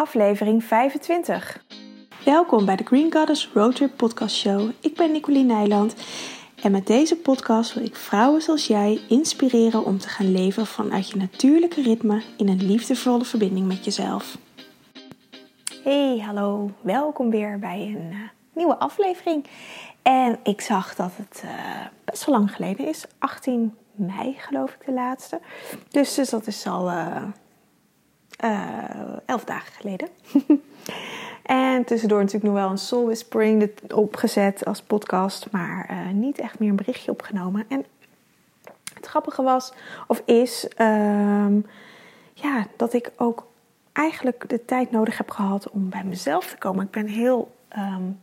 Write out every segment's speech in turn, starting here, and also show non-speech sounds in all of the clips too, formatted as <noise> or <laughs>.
aflevering 25. Welkom bij de Green Goddess Roadtrip Podcast Show. Ik ben Nicoline Nijland en met deze podcast wil ik vrouwen zoals jij inspireren om te gaan leven vanuit je natuurlijke ritme in een liefdevolle verbinding met jezelf. Hey, hallo, welkom weer bij een uh, nieuwe aflevering. En ik zag dat het uh, best wel lang geleden is, 18 mei geloof ik de laatste. Dus, dus dat is al uh, elf dagen geleden. <laughs> en tussendoor natuurlijk nog wel een Soul Whispering opgezet als podcast, maar uh, niet echt meer een berichtje opgenomen. En het grappige was, of is, um, ja, dat ik ook eigenlijk de tijd nodig heb gehad om bij mezelf te komen. Ik ben heel um,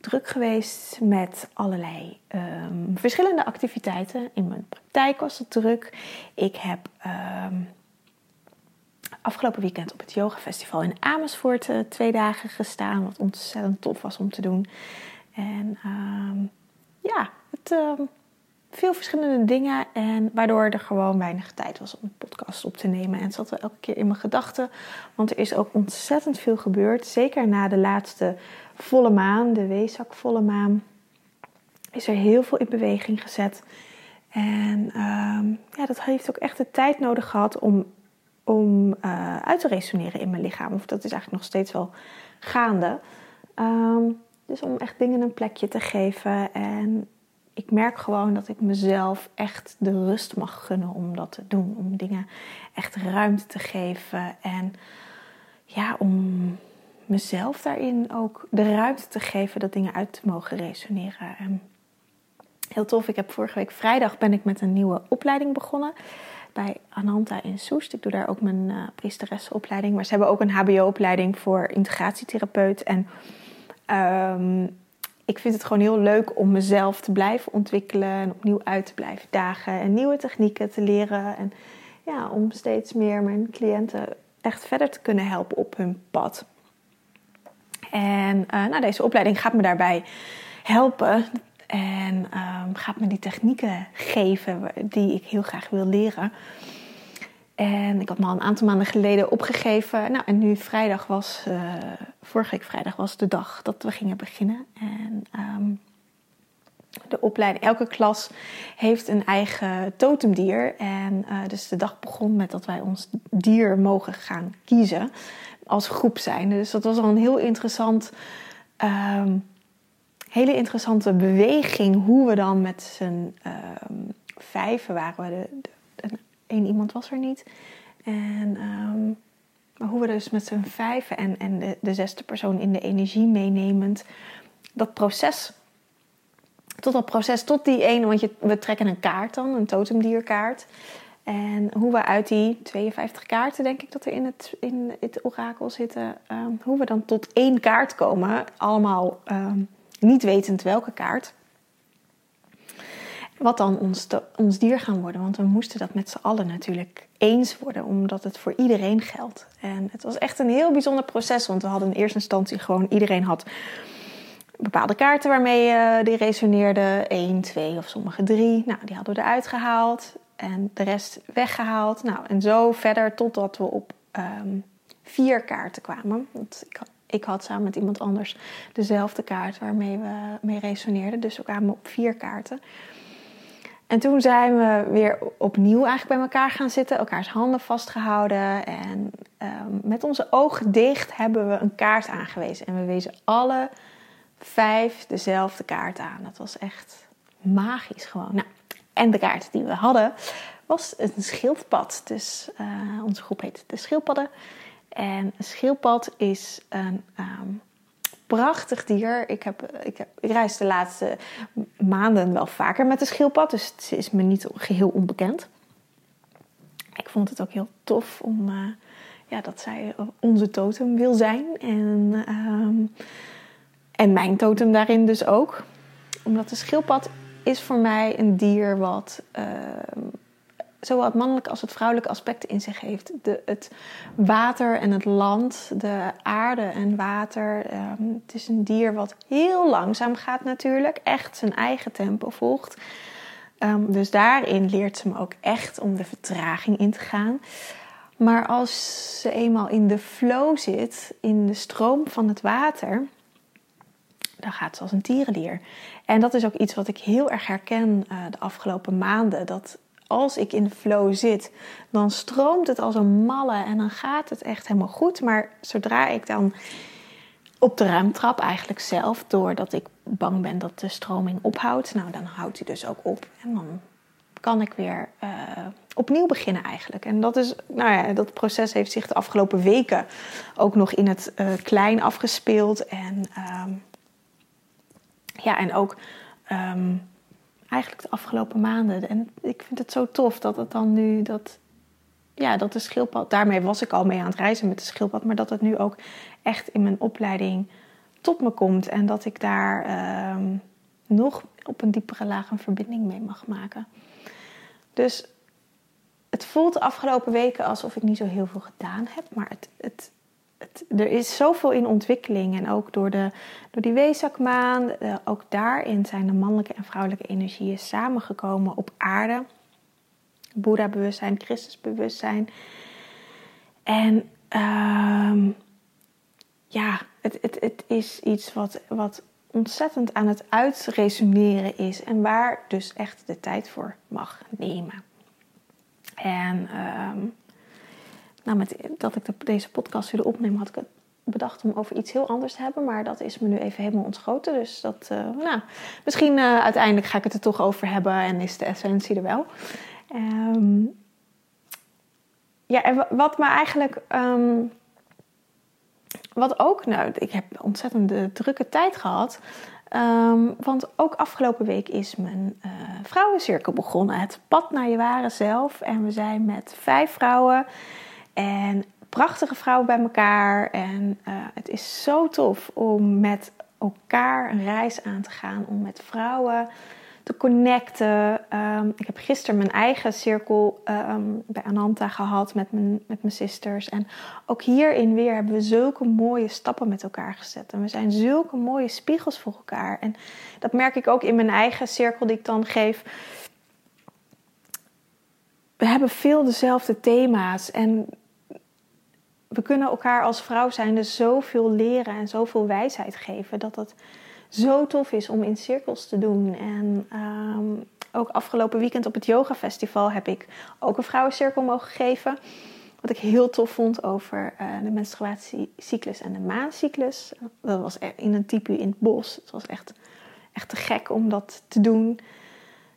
druk geweest met allerlei um, verschillende activiteiten. In mijn praktijk was het druk. Ik heb afgelopen weekend op het Yoga Festival in Amersfoort uh, twee dagen gestaan. Wat ontzettend tof was om te doen. En ja, het, veel verschillende dingen. En waardoor er gewoon weinig tijd was om een podcast op te nemen. En het zat wel elke keer in mijn gedachten. Want er is ook ontzettend veel gebeurd. Zeker na de laatste volle maan, de Weesak volle maan. Is er heel veel in beweging gezet. En um, ja, dat heeft ook echt de tijd nodig gehad om, om uh, uit te resoneren in mijn lichaam. Of dat is eigenlijk nog steeds wel gaande. Um, dus om echt dingen een plekje te geven. En ik merk gewoon dat ik mezelf echt de rust mag gunnen om dat te doen. Om dingen echt ruimte te geven. En ja, om mezelf daarin ook de ruimte te geven dat dingen uit te mogen resoneren. En heel tof, ik heb vorige week vrijdag ben ik met een nieuwe opleiding begonnen. Bij Ananta in Soest. Ik doe daar ook mijn uh, priesteressenopleiding. Maar ze hebben ook een hbo-opleiding voor integratietherapeut. En um, ik vind het gewoon heel leuk om mezelf te blijven ontwikkelen en opnieuw uit te blijven dagen en nieuwe technieken te leren. En ja, om steeds meer mijn cliënten echt verder te kunnen helpen op hun pad. En uh, nou, deze opleiding gaat me daarbij helpen en um, gaat me die technieken geven die ik heel graag wil leren. En ik had me al een aantal maanden geleden opgegeven. Nou, en nu vrijdag was, uh, vorige week vrijdag was de dag dat we gingen beginnen. En um, de opleiding, elke klas heeft een eigen totemdier. En uh, dus de dag begon met dat wij ons dier mogen gaan kiezen als groep zijn. Dus dat was al een heel interessant, um, hele interessante beweging. Hoe we dan met z'n um, vijven waren we de, één iemand was er niet. En, um, maar hoe we dus met z'n vijven en, en de, de zesde persoon in de energie meenemend dat proces. Tot dat proces, tot die ene, want je, we trekken een kaart dan, een totemdierkaart. En hoe we uit die 52 kaarten, denk ik dat er in het, in het orakel zitten, um, hoe we dan tot één kaart komen. Allemaal niet wetend welke kaart wat dan ons, ons dier gaan worden. Want we moesten dat met z'n allen natuurlijk eens worden, omdat het voor iedereen geldt. En het was echt een heel bijzonder proces, want we hadden in eerste instantie gewoon iedereen had bepaalde kaarten waarmee uh, die resoneerde. 1, 2 of sommige drie. Nou, die hadden we eruit gehaald en de rest weggehaald. Nou, en zo verder totdat we op um, vier kaarten kwamen. Want ik had, ik had samen met iemand anders dezelfde kaart waarmee we mee resoneerden. Dus we kwamen op vier kaarten. En toen zijn we weer opnieuw eigenlijk bij elkaar gaan zitten, elkaars handen vastgehouden. En um, met onze ogen dicht hebben we een kaart aangewezen. En we wezen alle vijf dezelfde kaart aan. Dat was echt magisch gewoon. Nou, en de kaart die we hadden was een schildpad. Dus uh, onze groep heet de schildpadden. En een schildpad is een um, prachtig dier. Ik, heb, ik, ik reis de laatste maanden wel vaker met de schildpad, dus het is me niet geheel onbekend. Ik vond het ook heel tof om, uh, ja, dat zij onze totem wil zijn. En, um, en mijn totem daarin dus ook. Omdat de schildpad is voor mij een dier wat uh, zowel het mannelijke als het vrouwelijke aspect in zich heeft. De, het water en het land, de aarde en water. Um, het is een dier wat heel langzaam gaat natuurlijk, echt zijn eigen tempo volgt. Um, dus daarin leert ze me ook echt om de vertraging in te gaan. Maar als ze eenmaal in de flow zit, in de stroom van het water, dan gaat ze als een tierenlier. En dat is ook iets wat ik heel erg herken uh, de afgelopen maanden. Dat als ik in de flow zit, dan stroomt het als een malle en dan gaat het echt helemaal goed. Maar zodra ik dan op de ruimtrap eigenlijk zelf, doordat ik bang ben dat de stroming ophoudt, nou dan houdt hij dus ook op. En dan kan ik weer uh, opnieuw beginnen eigenlijk. En dat, is, nou ja, dat proces heeft zich de afgelopen weken ook nog in het uh, klein afgespeeld. En, um, ja, en ook um, eigenlijk de afgelopen maanden. En ik vind het zo tof dat het dan nu dat. Ja, dat de schildpad. Daarmee was ik al mee aan het reizen met de schildpad. Maar dat het nu ook echt in mijn opleiding tot me komt. En dat ik daar um, nog op een diepere laag een verbinding mee mag maken. Dus het voelt de afgelopen weken alsof ik niet zo heel veel gedaan heb. Maar het, het, er is zoveel in ontwikkeling. En ook door, de, door die weezakmaan, uh, ook daarin zijn de mannelijke en vrouwelijke energieën samengekomen op aarde. Boeddha-bewustzijn, Christusbewustzijn. En um, ja, het, het, het is iets wat, wat ontzettend aan het uitresoneren is. En waar dus echt de tijd voor mag nemen. En um, nou, met dat ik de, deze podcast wilde opnemen, had ik het bedacht om over iets heel anders te hebben. Maar dat is me nu even helemaal ontschoten. Dus dat, uh, nou, misschien uh, uiteindelijk ga ik het er toch over hebben en is de essentie er wel. Um, ja, en wat me eigenlijk. Um, wat ook, nou, ik heb ontzettend de drukke tijd gehad. Um, want ook afgelopen week is mijn uh, vrouwencirkel begonnen. Het pad naar je ware zelf. En we zijn met vijf vrouwen. En prachtige vrouwen bij elkaar. En uh, het is zo tof om met elkaar een reis aan te gaan. Om met vrouwen te connecten. Um, ik heb gisteren mijn eigen cirkel um, bij Ananta gehad met mijn, met mijn sisters. En ook hierin weer hebben we zulke mooie stappen met elkaar gezet. En we zijn zulke mooie spiegels voor elkaar. En dat merk ik ook in mijn eigen cirkel die ik dan geef. We hebben veel dezelfde thema's. En we kunnen elkaar als vrouw zijn dus zoveel leren en zoveel wijsheid geven. Dat dat zo tof is om in cirkels te doen. En um, ook afgelopen weekend op het Yoga Festival heb ik ook een vrouwencirkel mogen geven. Wat ik heel tof vond over uh, de menstruatiecyclus en de maancyclus. Dat was e- in een type in het bos. Het was echt, echt te gek om dat te doen.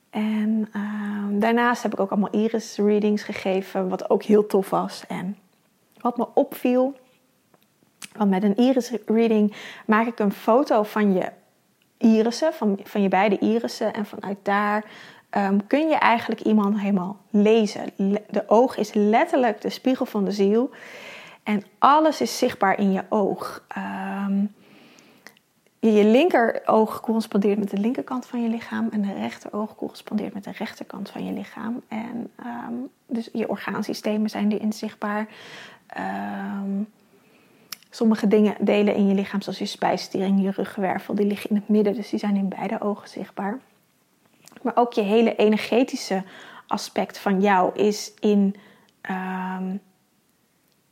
En uh, daarnaast heb ik ook allemaal iris readings gegeven, wat ook heel tof was. En wat me opviel, want met een iris reading maak ik een foto van je irissen, van, van je beide irissen. En vanuit daar um, kun je eigenlijk iemand helemaal lezen. De oog is letterlijk de spiegel van de ziel. En alles is zichtbaar in je oog. Um, je linkeroog correspondeert met de linkerkant van je lichaam en de rechteroog correspondeert met de rechterkant van je lichaam. En um, dus je orgaansystemen zijn erin zichtbaar. Um, Sommige dingen delen in je lichaam, zoals je spijsvertering, je ruggenwervel, die liggen in het midden, dus die zijn in beide ogen zichtbaar. Maar ook je hele energetische aspect van jou is in, um,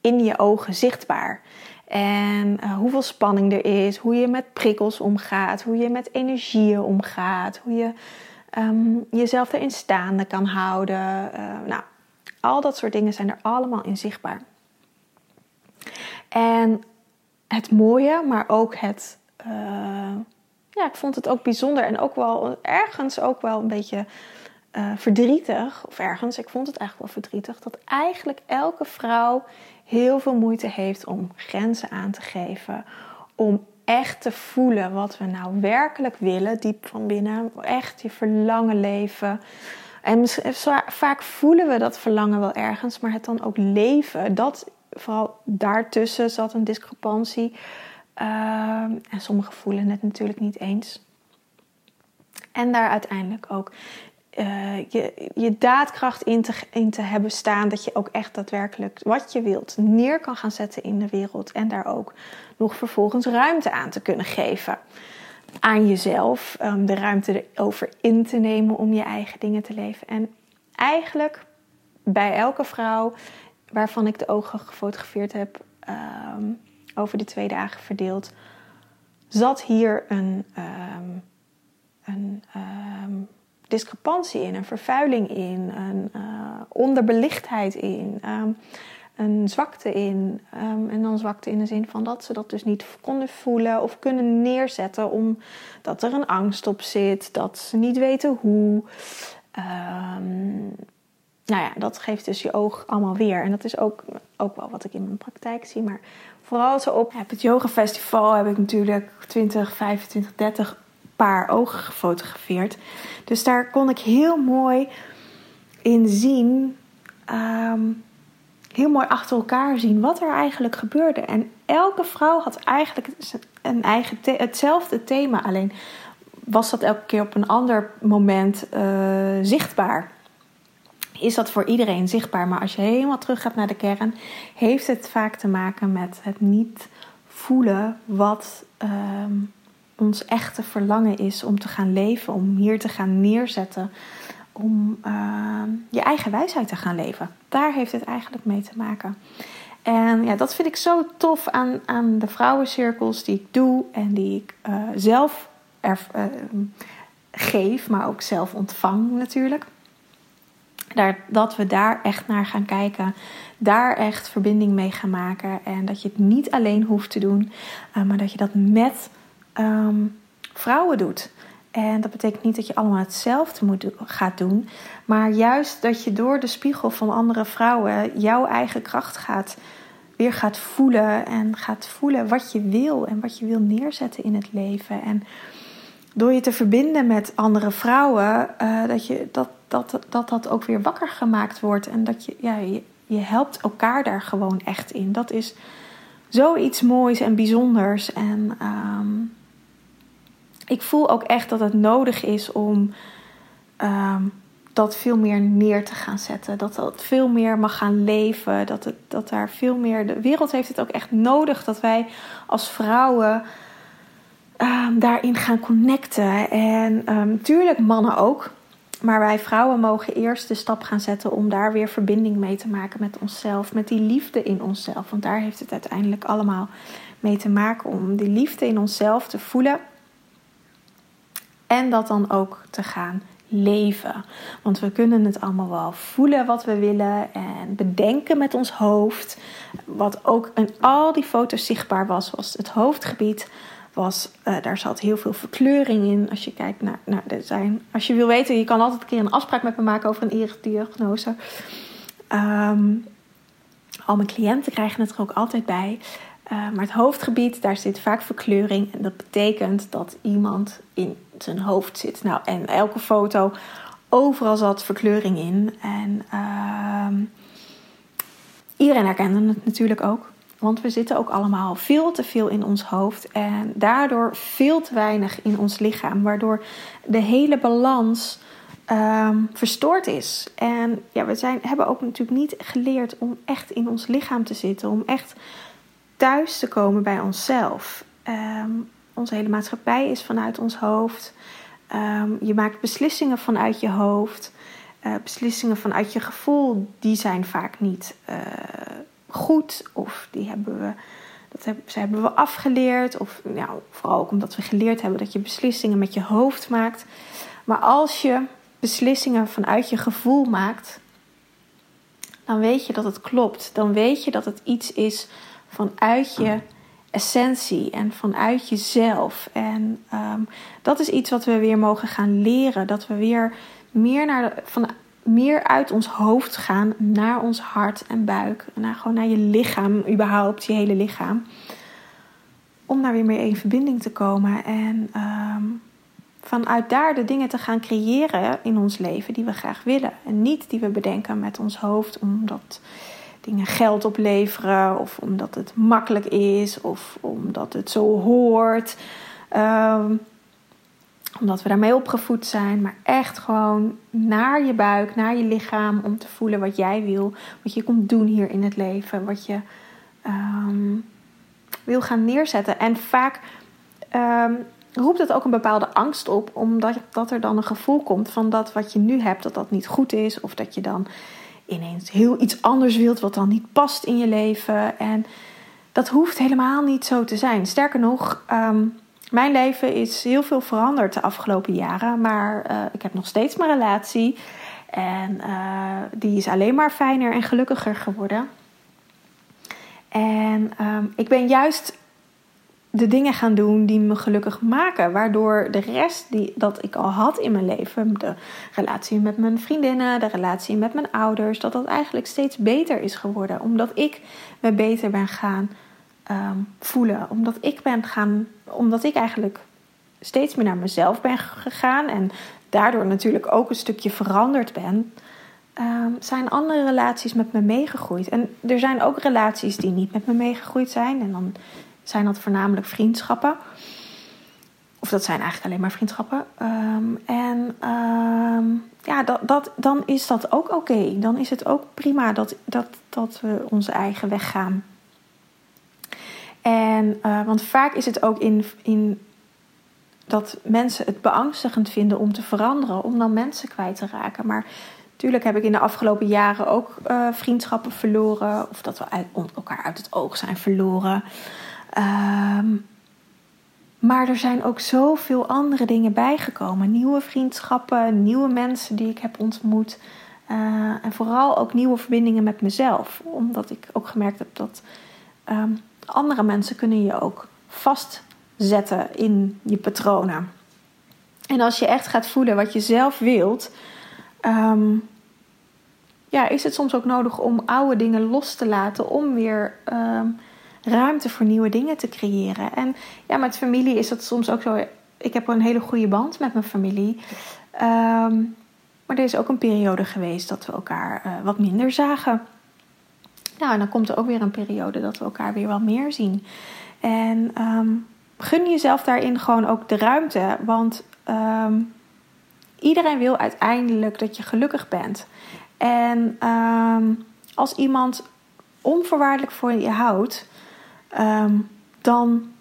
in je ogen zichtbaar. En uh, hoeveel spanning er is, hoe je met prikkels omgaat, hoe je met energieën omgaat, hoe je um, jezelf erin staande kan houden. Uh, nou, al dat soort dingen zijn er allemaal in zichtbaar. En het mooie, maar ook het. Uh, ja, ik vond het ook bijzonder en ook wel ergens ook wel een beetje uh, verdrietig. Of ergens, ik vond het eigenlijk wel verdrietig. Dat eigenlijk elke vrouw heel veel moeite heeft om grenzen aan te geven. Om echt te voelen wat we nou werkelijk willen, diep van binnen. Echt je verlangen leven. En vaak voelen we dat verlangen wel ergens, maar het dan ook leven, dat vooral daartussen zat een discrepantie. Uh, en sommigen voelen het natuurlijk niet eens. En daar uiteindelijk ook uh, je, je daadkracht in te, in te hebben staan. Dat je ook echt daadwerkelijk wat je wilt neer kan gaan zetten in de wereld. En daar ook nog vervolgens ruimte aan te kunnen geven. Aan jezelf. Um, de ruimte erover in te nemen om je eigen dingen te leven. En eigenlijk bij elke vrouw waarvan ik de ogen gefotografeerd heb, ehm, over de twee dagen verdeeld, zat hier een, ehm, een ehm, discrepantie in, een vervuiling in, een uh, onderbelichtheid in, een zwakte in. en dan zwakte in de zin van dat ze dat dus niet konden voelen of kunnen neerzetten omdat er een angst op zit, dat ze niet weten hoe nou ja, dat geeft dus je oog allemaal weer. En dat is ook, ook wel wat ik in mijn praktijk zie. Maar vooral zo op het Yoga Festival heb ik natuurlijk 20, 25, 30 paar ogen gefotografeerd. Dus daar kon ik heel mooi in zien, ehm, heel mooi achter elkaar zien wat er eigenlijk gebeurde. En elke vrouw had eigenlijk een eigen hetzelfde thema, alleen was dat elke keer op een ander moment uh, zichtbaar is dat voor iedereen zichtbaar. Maar als je helemaal terug gaat naar de kern, heeft het vaak te maken met het niet voelen wat ehm, ons echte verlangen is om te gaan leven, om hier te gaan neerzetten, om ehm, je eigen wijsheid te gaan leven. Daar heeft het eigenlijk mee te maken. En ja, dat vind ik zo tof aan, aan de vrouwencirkels die ik doe en die ik uh, zelf er, uh, geef, maar ook zelf ontvang natuurlijk. Daar, dat we daar echt naar gaan kijken. Daar echt verbinding mee gaan maken. En dat je het niet alleen hoeft te doen, uh, maar dat je dat met um, vrouwen doet. En dat betekent niet dat je allemaal hetzelfde moet gaat doen. Maar juist dat je door de spiegel van andere vrouwen jouw eigen kracht gaat, weer gaat voelen. En gaat voelen wat je wil en wat je wil neerzetten in het leven. En door je te verbinden met andere vrouwen, uh, dat, je, dat, dat, dat dat ook weer wakker gemaakt wordt. En dat je, ja, je, je helpt elkaar daar gewoon echt in. Dat is zoiets moois en bijzonders. En um, ik voel ook echt dat het nodig is om um, dat veel meer neer te gaan zetten. Dat dat veel meer mag gaan leven. Dat, het, dat daar veel meer. De wereld heeft het ook echt nodig dat wij als vrouwen um, daarin gaan connecten. En natuurlijk mannen ook. Maar wij vrouwen mogen eerst de stap gaan zetten om daar weer verbinding mee te maken met onszelf, met die liefde in onszelf. Want daar heeft het uiteindelijk allemaal mee te maken om die liefde in onszelf te voelen en dat dan ook te gaan leven. Want we kunnen het allemaal wel voelen wat we willen en bedenken met ons hoofd. Wat ook in al die foto's zichtbaar was, was het hoofdgebied was, uh, daar zat heel veel verkleuring in. Als je kijkt naar, naar de zijn. Als je wil weten, je kan altijd een keer een afspraak met me maken over een diagnose. Um, al mijn cliënten krijgen het er ook altijd bij. Uh, maar het hoofdgebied, daar zit vaak verkleuring. En dat betekent dat iemand in zijn hoofd zit. Nou, en elke foto, overal zat verkleuring in. En uh, iedereen herkende het natuurlijk ook. Want we zitten ook allemaal veel te veel in ons hoofd en daardoor veel te weinig in ons lichaam, waardoor de hele balans um, verstoord is. En ja, we zijn, hebben ook natuurlijk niet geleerd om echt in ons lichaam te zitten, om echt thuis te komen bij onszelf. Um, onze hele maatschappij is vanuit ons hoofd. Um, je maakt beslissingen vanuit je hoofd. Uh, beslissingen vanuit je gevoel, die zijn vaak niet. Uh, goed of die hebben we, dat hebben, ze hebben we afgeleerd. Of nou, vooral ook omdat we geleerd hebben dat je beslissingen met je hoofd maakt. Maar als je beslissingen vanuit je gevoel maakt, dan weet je dat het klopt. Dan weet je dat het iets is vanuit je essentie en vanuit jezelf. En um, dat is iets wat we weer mogen gaan leren. Dat we weer meer naar de, van, meer uit ons hoofd gaan naar ons hart en buik. Naar, gewoon naar je lichaam, überhaupt, je hele lichaam. Om daar weer mee in verbinding te komen. En um, vanuit daar de dingen te gaan creëren in ons leven die we graag willen. En niet die we bedenken met ons hoofd omdat dingen geld opleveren. Of omdat het makkelijk is. Of omdat het zo hoort. Um, omdat we daarmee opgevoed zijn, maar echt gewoon naar je buik, naar je lichaam, om te voelen wat jij wil, wat je komt doen hier in het leven, wat je um, wil gaan neerzetten. En vaak um, roept het ook een bepaalde angst op, omdat dat er dan een gevoel komt van dat wat je nu hebt, dat dat niet goed is, of dat je dan ineens heel iets anders wilt wat dan niet past in je leven. En dat hoeft helemaal niet zo te zijn. Sterker nog, ehm, mijn leven is heel veel veranderd de afgelopen jaren. Maar uh, ik heb nog steeds mijn relatie. En uh, die is alleen maar fijner en gelukkiger geworden. En um, ik ben juist de dingen gaan doen die me gelukkig maken. Waardoor de rest die, dat ik al had in mijn leven, de relatie met mijn vriendinnen, de relatie met mijn ouders, dat dat eigenlijk steeds beter is geworden. Omdat ik me beter ben gaan um, voelen. Omdat ik ben gaan, omdat ik eigenlijk steeds meer naar mezelf ben gegaan en daardoor natuurlijk ook een stukje veranderd ben. Um, zijn andere relaties met me meegegroeid. En er zijn ook relaties die niet met me meegegroeid zijn. En dan zijn dat voornamelijk vriendschappen. Of dat zijn eigenlijk alleen maar vriendschappen. Um, en ja, dat, dat, dan is dat ook oké. Dan is het ook prima dat, dat, dat we onze eigen weg gaan. En, uh, want vaak is het ook in, in dat mensen het beangstigend vinden om te veranderen, om dan mensen kwijt te raken. Maar natuurlijk heb ik in de afgelopen jaren ook uh, vriendschappen verloren, of dat we elkaar uit het oog zijn verloren. Um, maar er zijn ook zoveel andere dingen bijgekomen. Nieuwe vriendschappen, nieuwe mensen die ik heb ontmoet. Uh, en vooral ook nieuwe verbindingen met mezelf. Omdat ik ook gemerkt heb dat um, andere mensen kunnen je ook vastzetten in je patronen. En als je echt gaat voelen wat je zelf wilt, um, ja, is het soms ook nodig om oude dingen los te laten om weer um, ruimte voor nieuwe dingen te creëren. En ja, met familie is dat soms ook zo. Ik heb een hele goede band met mijn familie. Um, maar er is ook een periode geweest dat we elkaar uh, wat minder zagen. Nou, en dan komt er ook weer een periode dat we elkaar weer wel meer zien. En um, gun jezelf daarin gewoon ook de ruimte. Want um, iedereen wil uiteindelijk dat je gelukkig bent. En um, als iemand onvoorwaardelijk voor je houdt, dan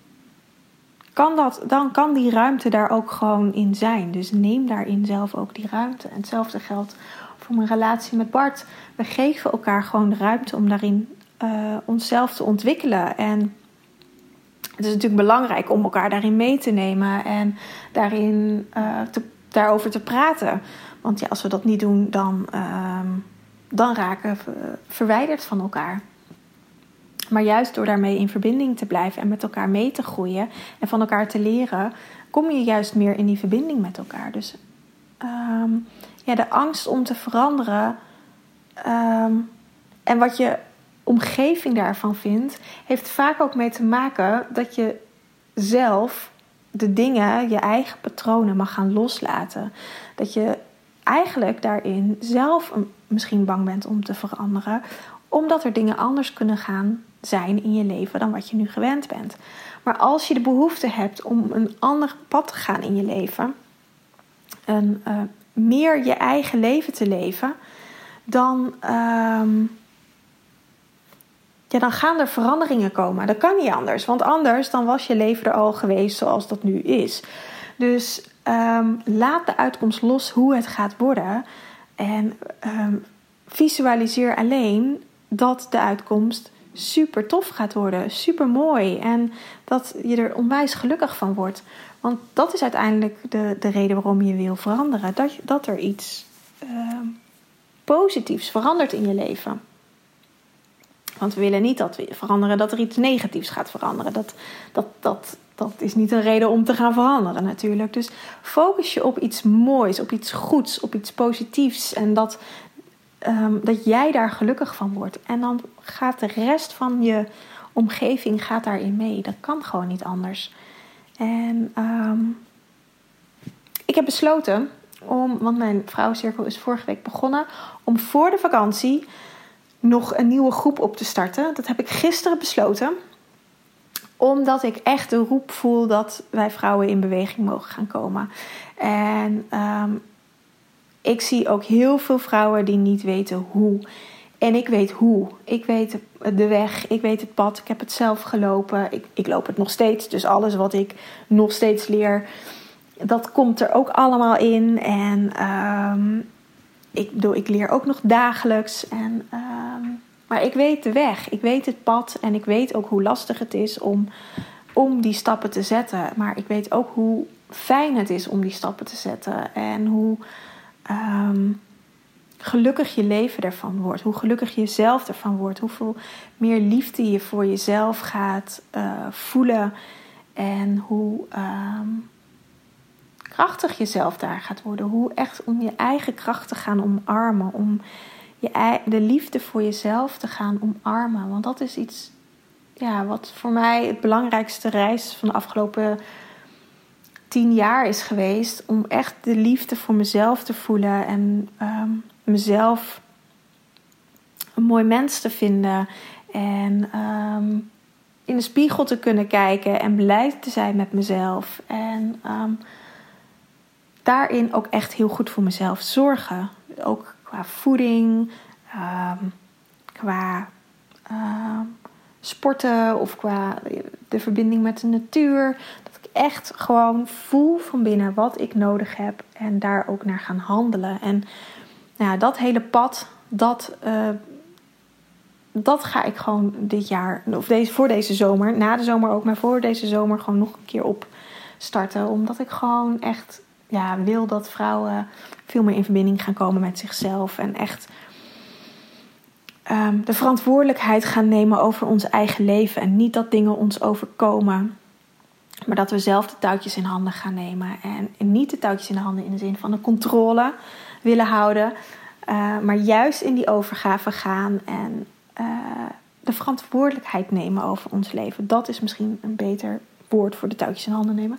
kan, dat, dan kan die ruimte daar ook gewoon in zijn. Dus neem daarin zelf ook die ruimte. En hetzelfde geldt voor mijn relatie met Bart. We geven elkaar gewoon de ruimte om daarin uh, onszelf te ontwikkelen. En het is natuurlijk belangrijk om elkaar daarin mee te nemen en daarin uh, te, daarover te praten. Want ja, als we dat niet doen, dan, uh, dan raken we verwijderd van elkaar. Maar juist door daarmee in verbinding te blijven en met elkaar mee te groeien en van elkaar te leren, kom je juist meer in die verbinding met elkaar. Dus um, ja, de angst om te veranderen um, en wat je omgeving daarvan vindt, heeft vaak ook mee te maken dat je zelf de dingen, je eigen patronen mag gaan loslaten. Dat je eigenlijk daarin zelf misschien bang bent om te veranderen, omdat er dingen anders kunnen gaan zijn in je leven dan wat je nu gewend bent. Maar als je de behoefte hebt om een ander pad te gaan in je leven, een, uh, meer je eigen leven te leven, dan, uh, ja, dan gaan er veranderingen komen. Dat kan niet anders, want anders dan was je leven er al geweest zoals dat nu is. Dus um, laat de uitkomst los hoe het gaat worden. En um, visualiseer alleen dat de uitkomst super tof gaat worden, super mooi. En dat je er onwijs gelukkig van wordt. Want dat is uiteindelijk de, de reden waarom je wil veranderen. Dat, dat er iets uh, positiefs verandert in je leven. Want we willen niet dat we veranderen dat er iets negatiefs gaat veranderen. Dat, dat, dat, dat is niet een reden om te gaan veranderen natuurlijk. Dus focus je op iets moois, op iets goeds, op iets positiefs. En dat, um, dat jij daar gelukkig van wordt. En dan gaat de rest van je omgeving gaat daarin mee. Dat kan gewoon niet anders. En um, ik heb besloten om, want mijn vrouwencirkel is vorige week begonnen, om voor de vakantie nog een nieuwe groep op te starten. Dat heb ik gisteren besloten. Omdat ik echt de roep voel dat wij vrouwen in beweging mogen gaan komen. En um, ik zie ook heel veel vrouwen die niet weten hoe. En ik weet hoe. Ik weet de weg, ik weet het pad, ik heb het zelf gelopen. Ik, ik loop het nog steeds. Dus alles wat ik nog steeds leer, dat komt er ook allemaal in. En um, ik bedoel, ik leer ook nog dagelijks. En, ehm, maar ik weet de weg, ik weet het pad en ik weet ook hoe lastig het is om, om die stappen te zetten. Maar ik weet ook hoe fijn het is om die stappen te zetten en hoe ehm, gelukkig je leven ervan wordt, hoe gelukkig je zelf ervan wordt, hoeveel meer liefde je voor jezelf gaat uh, voelen en hoe. Ehm, krachtig jezelf daar gaat worden. Hoe echt om je eigen kracht te gaan omarmen. Om je, de liefde voor jezelf te gaan omarmen. Want dat is iets ja, wat voor mij het belangrijkste reis van de afgelopen tien jaar is geweest. Om echt de liefde voor mezelf te voelen en um, mezelf een mooi mens te vinden. En um, in de spiegel te kunnen kijken en blij te zijn met mezelf. En um, daarin ook echt heel goed voor mezelf zorgen. Ook qua voeding, ehm, qua ehm, sporten of qua de verbinding met de natuur. Ik echt gewoon voel van binnen wat ik nodig heb en daar ook naar gaan handelen. En nou ja, dat hele pad, dat, uh, dat ga ik gewoon dit jaar, of deze, voor deze zomer, na de zomer ook, maar voor deze zomer gewoon nog een keer op starten. Omdat ik gewoon echt ja, wil dat vrouwen veel meer in verbinding gaan komen met zichzelf. En echt um, de verantwoordelijkheid gaan nemen over ons eigen leven. En niet dat dingen ons overkomen. Maar dat we zelf de touwtjes in handen gaan nemen. En niet de touwtjes in de handen in de zin van de controle willen houden. Uh, maar juist in die overgave gaan en uh, de verantwoordelijkheid nemen over ons leven. Dat is misschien een beter woord voor de touwtjes in handen nemen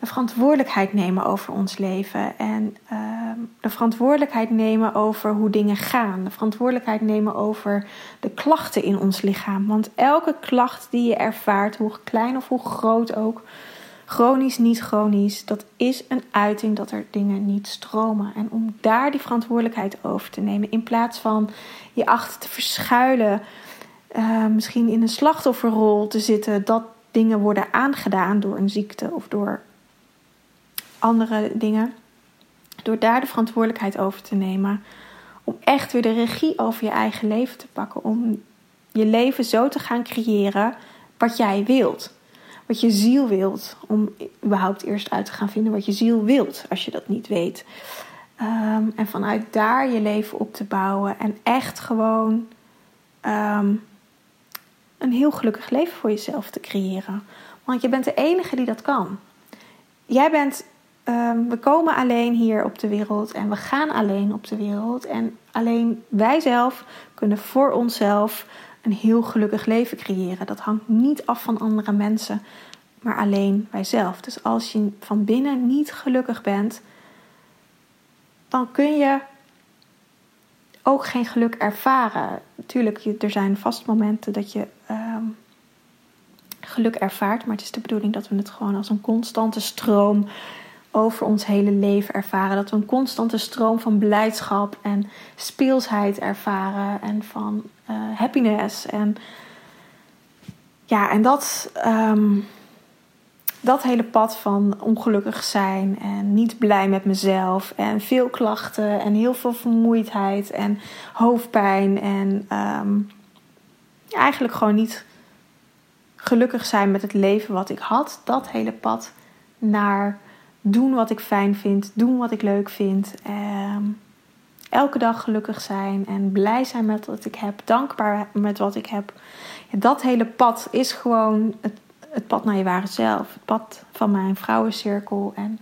de verantwoordelijkheid nemen over ons leven. En ehm, de verantwoordelijkheid nemen over hoe dingen gaan. De verantwoordelijkheid nemen over de klachten in ons lichaam. Want elke klacht die je ervaart, hoe klein of hoe groot ook, chronisch, niet chronisch, dat is een uiting dat er dingen niet stromen. En om daar die verantwoordelijkheid over te nemen, in plaats van je achter te verschuilen, uh, misschien in een slachtofferrol te zitten, dat dingen worden aangedaan door een ziekte of door andere dingen. Door daar de verantwoordelijkheid over te nemen. Om echt weer de regie over je eigen leven te pakken. Om je leven zo te gaan creëren wat jij wilt. Wat je ziel wilt. Om überhaupt eerst uit te gaan vinden wat je ziel wilt. Als je dat niet weet. Ehm, en vanuit daar je leven op te bouwen. En echt gewoon ehm, een heel gelukkig leven voor jezelf te creëren. Want je bent de enige die dat kan. Jij bent Ehm, we komen alleen hier op de wereld en we gaan alleen op de wereld. En alleen wij zelf kunnen voor onszelf een heel gelukkig leven creëren. Dat hangt niet af van andere mensen, maar alleen wij zelf. Dus als je van binnen niet gelukkig bent, dan kun je ook geen geluk ervaren. Natuurlijk, er zijn vast momenten dat je ehm, geluk ervaart, maar het is de bedoeling dat we het gewoon als een constante stroom over ons hele leven ervaren. Dat we een constante stroom van blijdschap en speelsheid ervaren en van uh, happiness. En ja, en dat, ehm, dat hele pad van ongelukkig zijn en niet blij met mezelf en veel klachten en heel veel vermoeidheid en hoofdpijn en ehm, eigenlijk gewoon niet gelukkig zijn met het leven wat ik had. Dat hele pad naar doen wat ik fijn vind, doen wat ik leuk vind. Ehm, elke dag gelukkig zijn en blij zijn met wat ik heb, dankbaar met wat ik heb. Dat hele pad is gewoon het, het pad naar je ware zelf. Het pad van mijn vrouwencirkel. En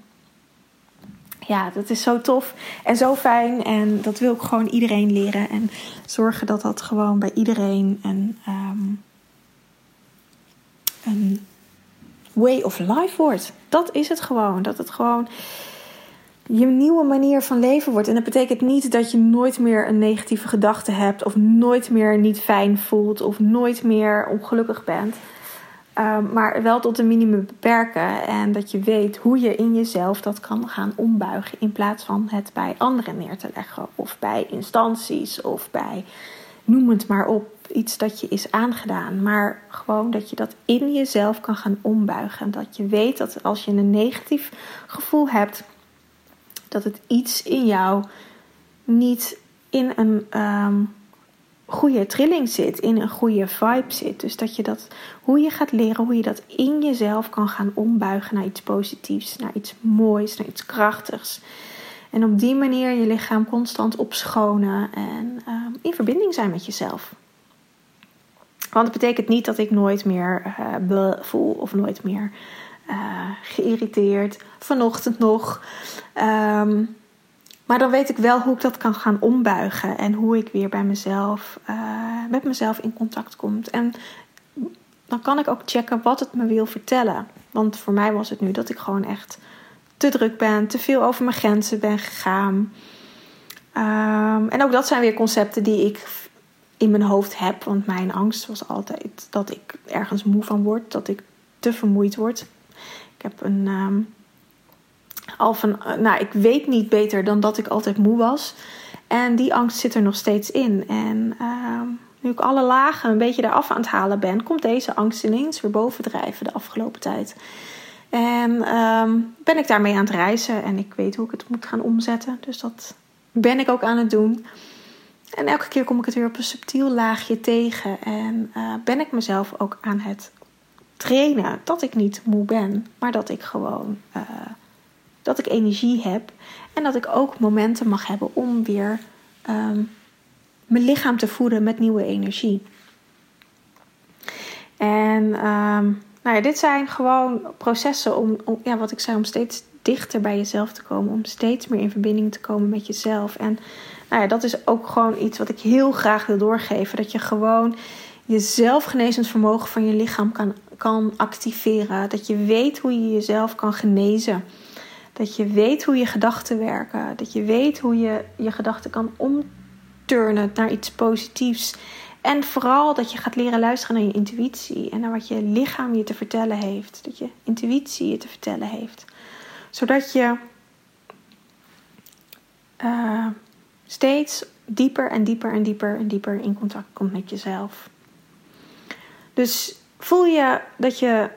ja, dat is zo tof en zo fijn. En dat wil ik gewoon iedereen leren. En zorgen dat dat gewoon bij iedereen een, um, een way of life wordt. Dat is het gewoon. Dat het gewoon je nieuwe manier van leven wordt. En dat betekent niet dat je nooit meer een negatieve gedachte hebt, of nooit meer niet fijn voelt, of nooit meer ongelukkig bent. Um, maar wel tot een minimum beperken. En dat je weet hoe je in jezelf dat kan gaan ombuigen. In plaats van het bij anderen neer te leggen. Of bij instanties. Of bij noem het maar op iets dat je is aangedaan. Maar gewoon dat je dat in jezelf kan gaan ombuigen. Dat je weet dat als je een negatief gevoel hebt, dat het iets in jou niet in een ehm, goede trilling zit, in een goede vibe zit. Dus dat je dat, hoe je gaat leren, hoe je dat in jezelf kan gaan ombuigen naar iets positiefs, naar iets moois, naar iets krachtigs. En op die manier je lichaam constant opschonen en ehm, in verbinding zijn met jezelf. Want het betekent niet dat ik nooit meer uh, voel of nooit meer uh, geïrriteerd. Vanochtend nog. Um, maar dan weet ik wel hoe ik dat kan gaan ombuigen. En hoe ik weer bij mezelf, uh, met mezelf in contact kom. En dan kan ik ook checken wat het me wil vertellen. Want voor mij was het nu dat ik gewoon echt te druk ben. Te veel over mijn grenzen ben gegaan. Um, en ook dat zijn weer concepten die ik in mijn hoofd heb. Want mijn angst was altijd dat ik ergens moe van word. Dat ik te vermoeid word. Ik heb een... Um, al van, eh, nou, ik weet niet beter dan dat ik altijd moe was. En die angst zit er nog steeds in. En uh, nu ik alle lagen een beetje eraf aan het halen ben, komt deze angst ineens weer bovendrijven de afgelopen tijd. En uh, ben ik daarmee aan het reizen en ik weet hoe ik het moet gaan omzetten. Dus dat ben ik ook aan het doen. En elke keer kom ik het weer op een subtiel laagje tegen. En uh, ben ik mezelf ook aan het trainen dat ik niet moe ben, maar dat ik gewoon uh, dat ik energie heb en dat ik ook momenten mag hebben om weer um, mijn lichaam te voeden met nieuwe energie. En um, nou ja, dit zijn gewoon processen om, om, ja, wat ik zei, om steeds dichter bij jezelf te komen, om steeds meer in verbinding te komen met jezelf. En nou ja, dat is ook gewoon iets wat ik heel graag wil doorgeven. Dat je gewoon je zelfgenezend vermogen van je lichaam kan, kan activeren. Dat je weet hoe je jezelf kan genezen. Dat je weet hoe je gedachten werken. Dat je weet hoe je je gedachten kan omturnen naar iets positiefs. En vooral dat je gaat leren luisteren naar je intuïtie en naar wat je lichaam je te vertellen heeft. Dat je intuïtie je te vertellen heeft. Zodat je uh, steeds dieper en dieper en dieper en dieper in contact komt met jezelf. Dus voel je dat je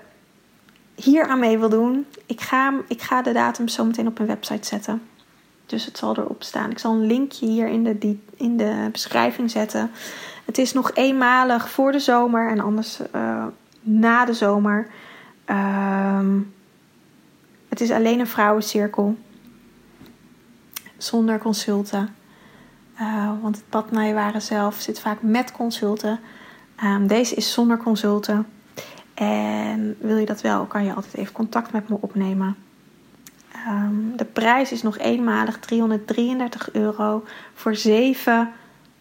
hier aan mee wil doen, ik ga, ik ga de datum zo meteen op mijn website zetten. Dus het zal erop staan. Ik zal een linkje hier in de, in de beschrijving zetten. Het is nog eenmalig voor de zomer en anders uh, na de zomer. Uh, het is alleen een vrouwencirkel. Zonder consulten. Uh, want het pad naar je ware zelf zit vaak met consulten. Um, deze is zonder consulten. En wil je dat wel, kan je altijd even contact met me opnemen. Um, de prijs is nog eenmalig 333 euro voor zeven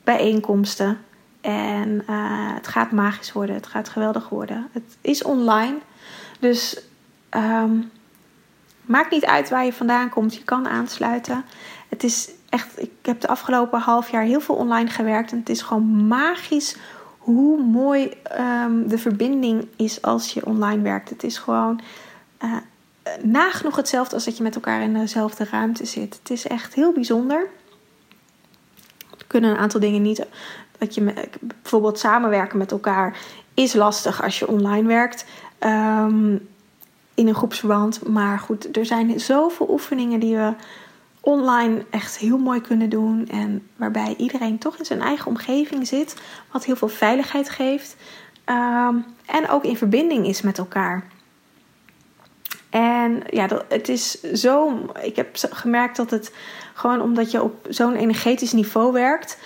bijeenkomsten. En uh, het gaat magisch worden, het gaat geweldig worden. Het is online, dus um, maakt niet uit waar je vandaan komt. Je kan aansluiten. Het is echt, ik heb de afgelopen half jaar heel veel online gewerkt en het is gewoon magisch hoe mooi um, de verbinding is als je online werkt. Het is gewoon uh, nagenoeg hetzelfde als dat je met elkaar in dezelfde ruimte zit. Het is echt heel bijzonder. Er kunnen een aantal dingen niet. Dat je bijvoorbeeld samenwerken met elkaar is lastig als je online werkt. Um, in een groepsverband. Maar goed, er zijn zoveel oefeningen die we online echt heel mooi kunnen doen. En waarbij iedereen toch in zijn eigen omgeving zit. Wat heel veel veiligheid geeft. Um, en ook in verbinding is met elkaar. En ja, het is zo. Ik heb gemerkt dat het gewoon omdat je op zo'n energetisch niveau werkt.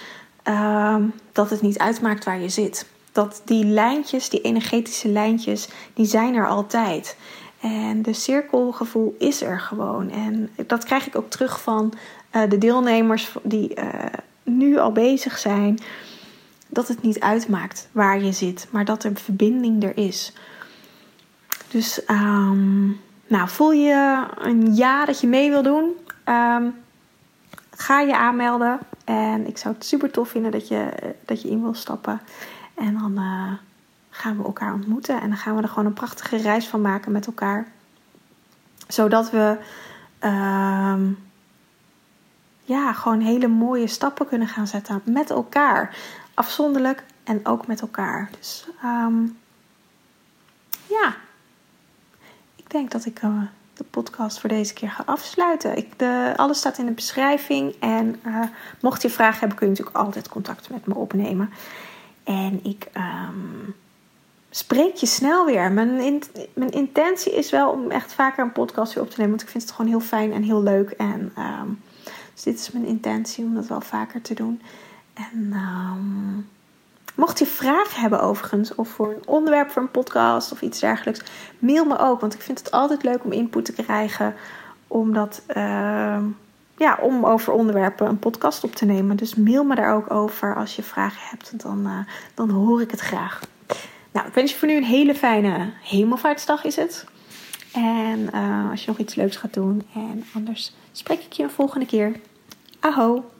Um, dat het niet uitmaakt waar je zit. Dat die lijntjes, die energetische lijntjes, die zijn er altijd. En de cirkelgevoel is er gewoon. En dat krijg ik ook terug van uh, de deelnemers die uh, nu al bezig zijn. Dat het niet uitmaakt waar je zit, maar dat er verbinding er is. Dus um, nou, voel je een ja dat je mee wil doen? Um, ga je aanmelden. En ik zou het super tof vinden dat je, dat je in wil stappen. En dan. Gaan we elkaar ontmoeten. En dan gaan we er gewoon een prachtige reis van maken met elkaar. Zodat we uh, ja, gewoon hele mooie stappen kunnen gaan zetten met elkaar. Afzonderlijk en ook met elkaar. Dus um, ja, ik denk dat ik uh, de podcast voor deze keer ga afsluiten. Ik, de, alles staat in de beschrijving. En uh, mocht je vragen hebben, kun je natuurlijk altijd contact met me opnemen. En ik um, spreek je snel weer. Mijn, mijn intentie is wel om echt vaker een podcast weer op te nemen. Want ik vind het gewoon heel fijn en heel leuk. En um, dus dit is mijn intentie om dat wel vaker te doen. En um, mocht je vragen hebben overigens, of voor een onderwerp voor een podcast of iets dergelijks, mail me ook. Want ik vind het altijd leuk om input te krijgen. Omdat, uh, ja, om over onderwerpen een podcast op te nemen. Dus mail me daar ook over als je vragen hebt. Dan, uh, dan hoor ik het graag. Nou, ik wens je voor nu een hele fijne hemelvaartsdag is het. En uh, als je nog iets leuks gaat doen. En anders spreek ik je een volgende keer. Aho!